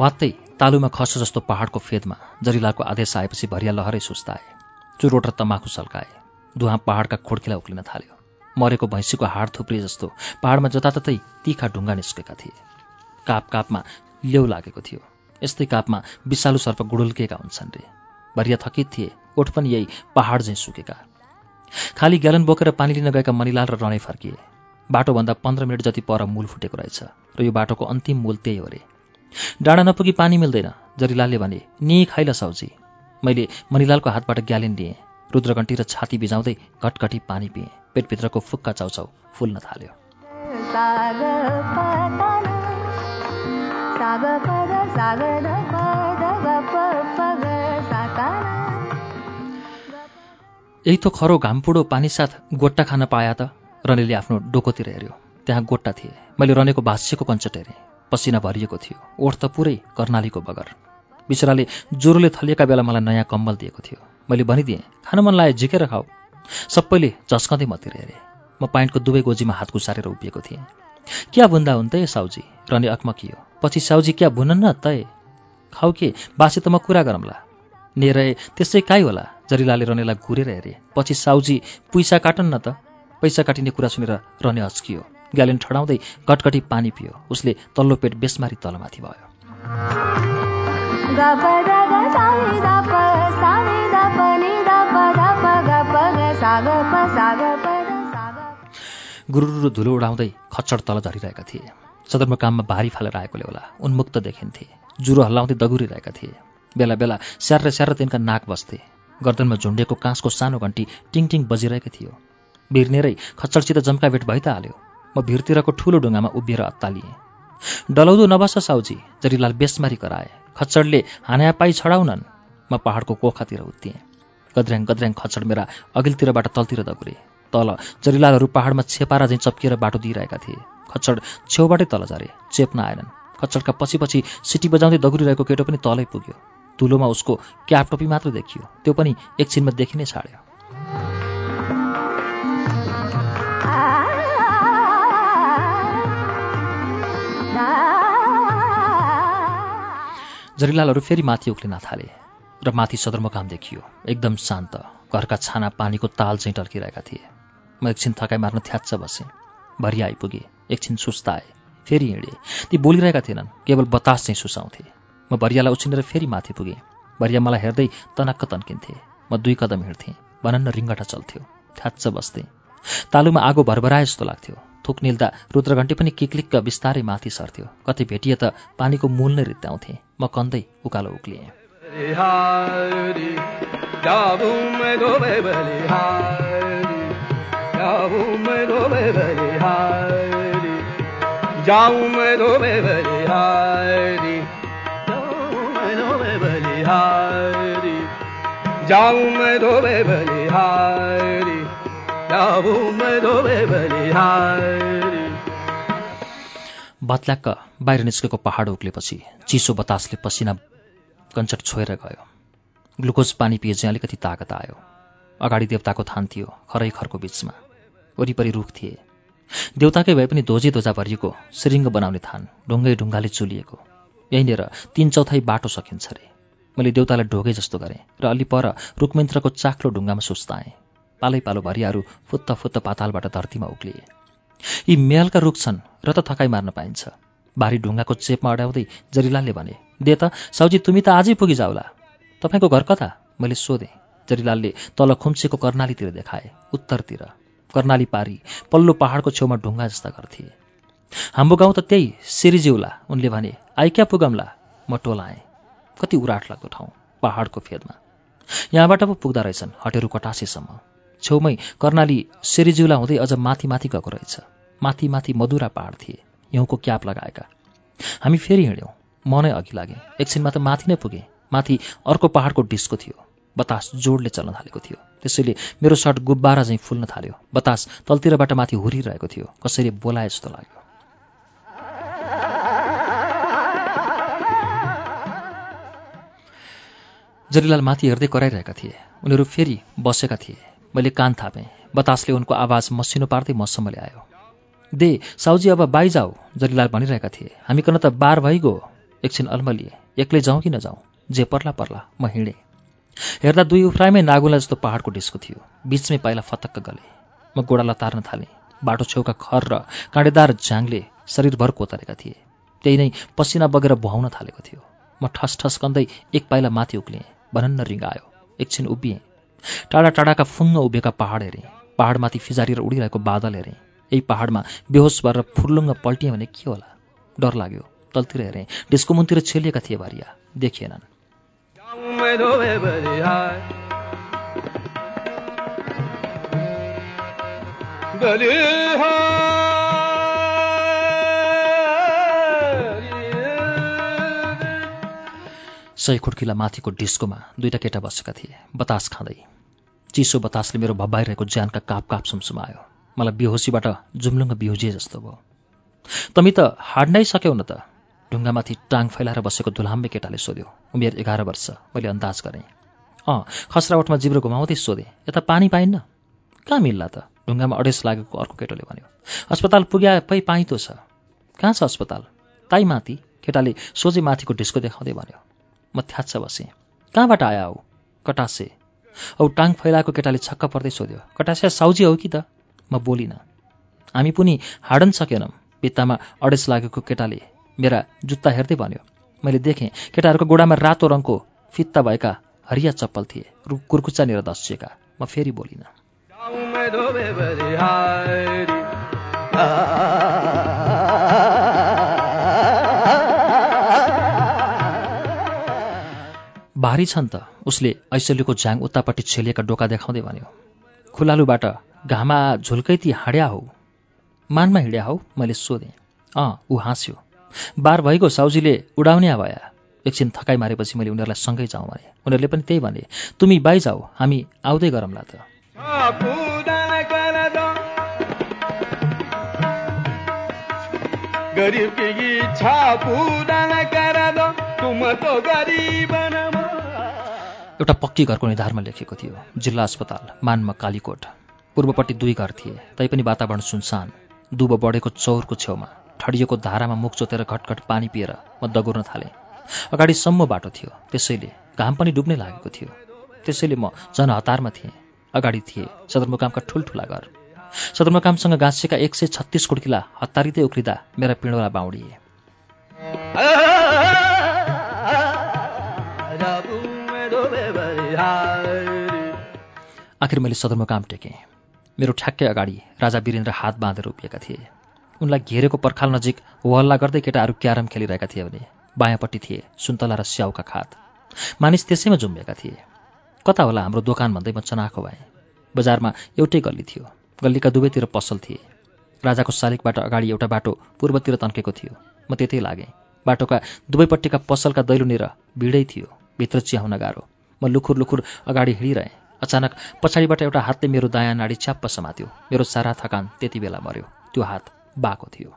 वात्तै तालुमा खस जस्तो पहाडको फेदमा जरिलालको आदेश आएपछि भरिया लहरै सुस्ताए। चुरोट र तमाखु सल्काए। धुवा पहाडका खोड्किला उक्लिन थाल्यो। मरेको भैँसीको हाड थुप्रिए जस्तो पहाडमा जताततै तिखा ढुङ्गा निस्केका थिए। काप कापमा लेउ लागेको थियो। यस्तै कापमा विषालु सर्प गुडुल्केका हुन्छन् रे। भरिया थकित थिए ओठ पनि यही पहाड झैँ सुकेका। खाली ग्यालन बोकेर पानी लिन गएका मणिलाल र रणै फर्किए। बाटोभन्दा पन्ध्र मिनट जति पर मूल फुटेको रहेछ र यो बाटोको अन्तिम मूल त्यही हो रे। डाँडा नपुगी पानी मिल्दैन जरिलालले भने नि खाइल साउजी। मैले मणिलालको हातबाट ग्यालेन लिएँ रुद्रगण्टी र छाती बिजाउँदै घटघटी पानी पिएँ। पेटभित्रको फुक्का चाउचाउ फुल्न थाल्यो। यही त खरो घामपुडो पानीसाथ गोट्टा खान पाया त रनेले आफ्नो डोकोतिर हेऱ्यो। त्यहाँ गोट्टा थिए। मैले रनेको भाष्यको कञ्चट हेरेँ। पसिना भरिएको थियो। ओठ त पुरै कर्णालीको बगर। बिचराले ज्वरोले थलिएका बेला मलाई नयाँ कम्बल दिएको थियो। मैले भनिदिएँ खान मन लाए झिकेर खाऊ। सबैले झस्कँदै मतिर हेरे। म पाइन्टको दुवै गोजीमा हात गुसारेर उभिएको थिएँ। क्या बुन्दा हुन् त साउजी? रने अकमकियो पछि साउजी क्या भुन न तय। खाउ के बासे त म कुरा गरौँला। नेरे त्यसै काहीँ होला जरिलाले रनेलाई घुरेर हेरे। पछि साउजी पैसा काटन् न त। पैसा काटिने कुरा सुनेर रने हच्कियो ग्यालेन ठडाउँदै कटकटी पानी पियो। उसले तल्लो पेट बेसमारी तलमाथि भयो। गुरुरु धुलो उडाउँदै खच्चड तल झरिरहेका थिए। सदरमुकाममा भारी फालेर आएकोले होला। उन्मुक्त देखिन्थे। जुरो हल्लाउँदै दगुरिरहेका थिए। बेला बेला स्याहार स्याहार तिनका नाक बस्थे। गर्दनमा झुन्डेको काँसको सानो घन्टी टिङ टिङ बजिरहेको थियो। भिर्नेरै खच्चडसित जम्का भेट भइ त हाल्यो म भिरतिरको ठुलो ढुङ्गामा उभिएर अत्तालिएँ। डलाउँदो नबस साउजी जरिलाल बेसमारी कराए। खच्चडले हान्या पाइ छडाउनन्। म पहाडको कोखातिर उत्तिएँ। गद्र्याङ गद्र्याङ खच्चड मेरा अघिल्तिरबाट तलतिर दगुरे। तल जरिलालहरू पहाडमा छेपारा झैँ चप्किएर बाटो दिइरहेका थिए। खच्चड छेउबाटै तल झरे चेप्न आएनन्। खच्चडका पछि पछि सिटी बजाउँदै दगुरिरहेको केटो पनि तलै पुग्यो। तुलोमा उसको क्याप टोपी मात्र देखियो। त्यो पनि एकछिनमा देखि नै छाड्यो। जरिलालहरू फेरि माथि उक्लिन थाले र माथि सदरमुकाम देखियो। एकदम शान्त। घरका छाना पानीको ताल चाहिँ टर्किरहेका थिए। म एकछिन थकाइ मार्न थ्याच्च बसेँ। भरि आइपुगेँ। एकछिन सुस्ताए। फेरि हिँडेँ। ती बोलिरहेका थिएनन्। केवल बतास चाहिँ सुसाउँथे। म भरियालाई उछिनेर फेरि माथि पुगेँ। भरिया मलाई हेर्दै तनक्क तन्किन्थे। म दुई कदम हिँड्थेँ। बनन्न रिङ्गटा चल्थ्यो। थ्याच्च बस्थेँ। तालुमा आगो भरभराए जस्तो लाग्थ्यो। थुक निल्दा रुद्रघण्टी पनि किक्लिक्क बिस्तारै माथि सर्थ्यो। कति भेटिए त पानीको मूल नै रित्ताउँथे म कन्दै उकालो उक्लिएँ। जाऊ मैं धोबे बलिहारी जाऊ मैं धोबे बलिहारी जाऊ मैं धोबे बलिहारी जाऊ मैं धोबे बलिहारी मैं बलिहारी बत्लाक्क बाहिर निस्केको पहाड उक्लेपछि चिसो बतासले पसिना कञ्चट छोएर गयो। ग्लुकोज पानी पिए चाहिँ अलिकति तागत आयो। अगाडि देवताको थान थियो खरै खरको बीचमा। वरिपरि रुख थिए। देउताकै भए पनि धोजी धोजा भरिएको श्रृङ्ग बनाउने थान ढुङ्गै ढुङ्गाले चुलिएको। यहीँनिर तिन चौथाइ बाटो सकिन्छ अरे मैले देउतालाई ढोगे जस्तो गरेँ र अलि पर रुखमिन्त्रको चाख्लो ढुङ्गामा सुस्ताएँ। पालै पालो भरियाहरू फुत्त फुत्त पातालबाट धरतीमा उक्लिए। यी मेहलका रुख छन् र त थकाइ मार्न पाइन्छ। भारी ढुङ्गाको चेपमा अड्याउँदै जरिलालले भने दे त साउजी तुमी त आजै पुगी जाउला। तपाईँको घर कता? मैले सोधेँ। जरिलालले तल खुम्चेको कर्णालीतिर देखाए उत्तरतिर। कर्णाली पारी पल्लो पहाडको छेउमा ढुङ्गा जस्ता गर्थे। हाम्रो गाउँ त त्यही सिरिजिउला। उनले भने आइक्या पुगम्ला? म टोलाएँ। कति उराट लाग्दो ठाउँ पहाडको फेदमा। यहाँबाट पो पुग्दा रहेछन् हटेरू कटासेसम्म छेउमै कर्णाली सिरिजिउला हुँदै अझ माथि माथि गएको रहेछ। माथि माथि मधुरा पहाड थिए। हिउँको क्याप लगाएका। हामी फेरि हिँड्यौँ। म नै अघि लागेँ। एकछिनमा त माथि नै पुगेँ। माथि अर्को पहाडको डिस्को थियो। बतास जोडले चल्न थालेको थियो। त्यसैले मेरो सर्ट गुब्बारा चाहिँ फुल्न थाल्यो। बतास तलतिरबाट माथि हुरिरहेको थियो। कसैले बोलाए जस्तो लाग्यो। जरिलाल माथि हेर्दै कराइरहेका थिए। उनीहरू फेरि बसेका थिए। मैले कान थापेँ। बतासले उनको आवाज मसिनो पार्दै मसम्म ल्यायो दे साउजी अब बाई जाऊ जरिलाल भनिरहेका थिए। हामी कन त बार भइगयो। एकछिन अल्मलिए। एक्लै जाउँ कि नजाउँ? जे पर्ला पर्ला। म हिँडेँ। हेर्दा दुई उफ्राइमै नागुला जस्तो पहाडको डिस्को थियो। बिचमै पाइला फतक्क गले। म गोडालाई तार्न थालेँ। बाटो छेउका खर र काँडेदार झ्याङले शरीरभर कोतरेका थिए। त्यही नै पसिना बगेर भुहाउन थालेको थियो। म ठस कन्दै एक पाइला माथि उक्लिएँ। भनन्न रिङ्गायो एकछिन उभिएँ। टाढा टाढाका फुङ्ग उभिएका पहाड हेरेँ। पहाडमाथि फिजारिएर उडिरहेको बादल हेरेँ। यही पहाडमा बेहोस भएर फुर्लुङ्ग पल्टिएँ भने के होला? डर लाग्यो। तलतिर हेरेँ। डिस्को मुनतिर छेलिएका थिए भारिया। देखिएनन्। सय खुड्किला माथिको डिस्कोमा दुईवटा केटा बसेका थिए। बतास खाँदै। चिसो बतासले मेरो भब्बाइरहेको ज्यानका काप काप सुमसुमायो। मलाई बेहोसीबाट जुम्लुङ्ग बिउजिए जस्तो भयो। तमी त हाड्नै सक्यौ न त। ढुङ्गामाथि टाङ फैलाएर बसेको धुलाम्बे केटाले सोध्यो उमेर एघार वर्ष मैले अन्दाज गरेँ। अँ खसरावटमा जिब्रो घुमाउँदै सोधेँ यता पानी पाइन्न? कहाँ मिल्ला त? ढुङ्गामा अडेस लागेको अर्को केटोले भन्यो अस्पताल पुग्या पै पाइतो छ। कहाँ छ अस्पताल? ताई माथि। केटाले सोझै माथिको ढिस्को देखाउँदै भन्यो म थ्याच्छ बसेँ। कहाँबाट आया हौ कटासे। औ टाङ फैलाएको केटाले छक्क पर्दै सोध्यो कटासे साउजी हौ कि त? म बोलिनँ। हामी पनि हाडन सकेनौँ। भित्तामा अडेस लागेको केटाले मेरा जुत्ता हेर्दै भन्यो। मैले देखेँ केटाहरूको गोडामा रातो रङको फित्ता भएका हरिया चप्पल थिए कुर्कुच्चानिर दसिएका म फेरि बोलिनँ। भारी छन् त उसले ऐसल्यको झ्याङ उतापट्टि छेलिएका डोका देखाउँदै भन्यो खुलालुबाट घामा झुल्कैती हाड्या हौ। मानमा हिँड्या हौ? मैले सोधेँ। अँ ऊ हाँस्यो। बार भइगयो साउजीले उडाउने भया एकछिन थकाइ मारेपछि मैले उनीहरूलाई सँगै जाउँ भने। उनीहरूले पनि त्यही भने तुमी बाई जाऊ हामी आउँदै गरौँला त। गरिब एउटा पक्की घरको निधारमा लेखेको थियो जिल्ला अस्पताल मानमा कालीकोट। पूर्वपट्टि दुई घर थिए तैपनि वातावरण सुनसान दुबो बढेको चौरको छेउमा। ठडिएको धारामा मुख चोतेर घटघट पानी पिएर म दगुर्न थालेँ। अगाडि सम्म बाटो थियो। त्यसैले घाम पनि डुब्नै लागेको थियो। त्यसैले म जनहतारमा थिएँ। अगाडि थिए सदरमुकामका ठुल्ठुला घर सदरमुकामसँग गाँसिएका एक सय छत्तिस कुड्किला हतारिँदै उक्लिँदा मेरा पिँडोला बाउडिए। आखिर मैले सदरमुकाम टेकेँ। मेरो ठ्याक्कै अगाडि राजा वीरेन्द्र हात बाँधेर उभिएका थिए। उनलाई घेरेको पर्खाल नजिक हल्ला गर्दै केटाहरू क्यारम खेलिरहेका थिए भने बायाँपट्टि थिए सुन्तला र स्याउका खात। मानिस त्यसैमा जुम्बिएका थिए। कता होला हाम्रो दोकान भन्दै म चनाखो भएँ। बजारमा एउटै गल्ली थियो। गल्लीका दुवैतिर पसल थिए। राजाको शालिगबाट अगाडि एउटा बाटो पूर्वतिर तन्केको थियो। म त्यतै लागेँ। बाटोका दुवैपट्टिका पसलका दैलोनिर भिडै थियो। भित्र चियाउन गाह्रो। म लुखुर लुखुर अगाडि हिँडिरहेँ। अचानक पछाडिबाट एउटा हातले मेरो दायाँ नाडी च्याप्प समात्यो। मेरो सारा थकान त्यति बेला मर्यो त्यो हात भएको थियो।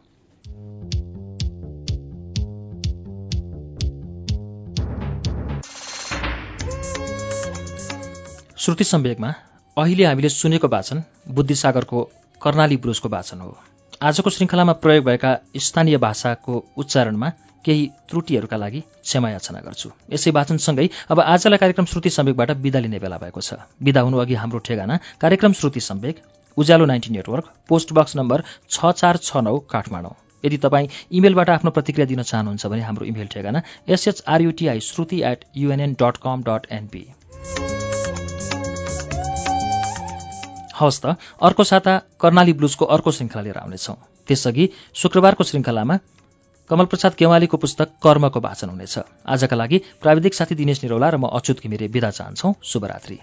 श्रुति सम्वेकमा अहिले हामीले सुनेको वाचन बुद्धिसागरको कर्णाली ब्रुजको वाचन हो। आजको श्रृङ्खलामा प्रयोग भएका स्थानीय भाषाको उच्चारणमा केही त्रुटिहरूका लागि क्षमायाचना गर्छु। यसै वाचनसँगै अब आजलाई कार्यक्रम श्रुति सम्वेकबाट बिदा लिने बेला भएको छ। बिदा हुनु अघि हाम्रो ठेगाना कार्यक्रम Shruti Samvek Ujyaalo ninety network post box number छ चार छ नौ काठमाडौँ। यदि तपाईँ इमेलबाट आफ्नो प्रतिक्रिया दिन चाहनुहुन्छ भने हाम्रो इमेल ठेगाना SHRUTI Shruti at UNN dot com dot NP हवस् त अर्को साता कर्णाली ब्लुजको अर्को श्रृङ्खला लिएर आउनेछौँ। त्यसअघि शुक्रबारको श्रृङ्खलामा कमलप्रसाद केवालीको पुस्तक कर्मको वाचन हुनेछ। आजका लागि प्राविधिक साथी दिनेश निरौला र म अच्युत घिमिरे विदा चाहन्छौ। शुभरात्री।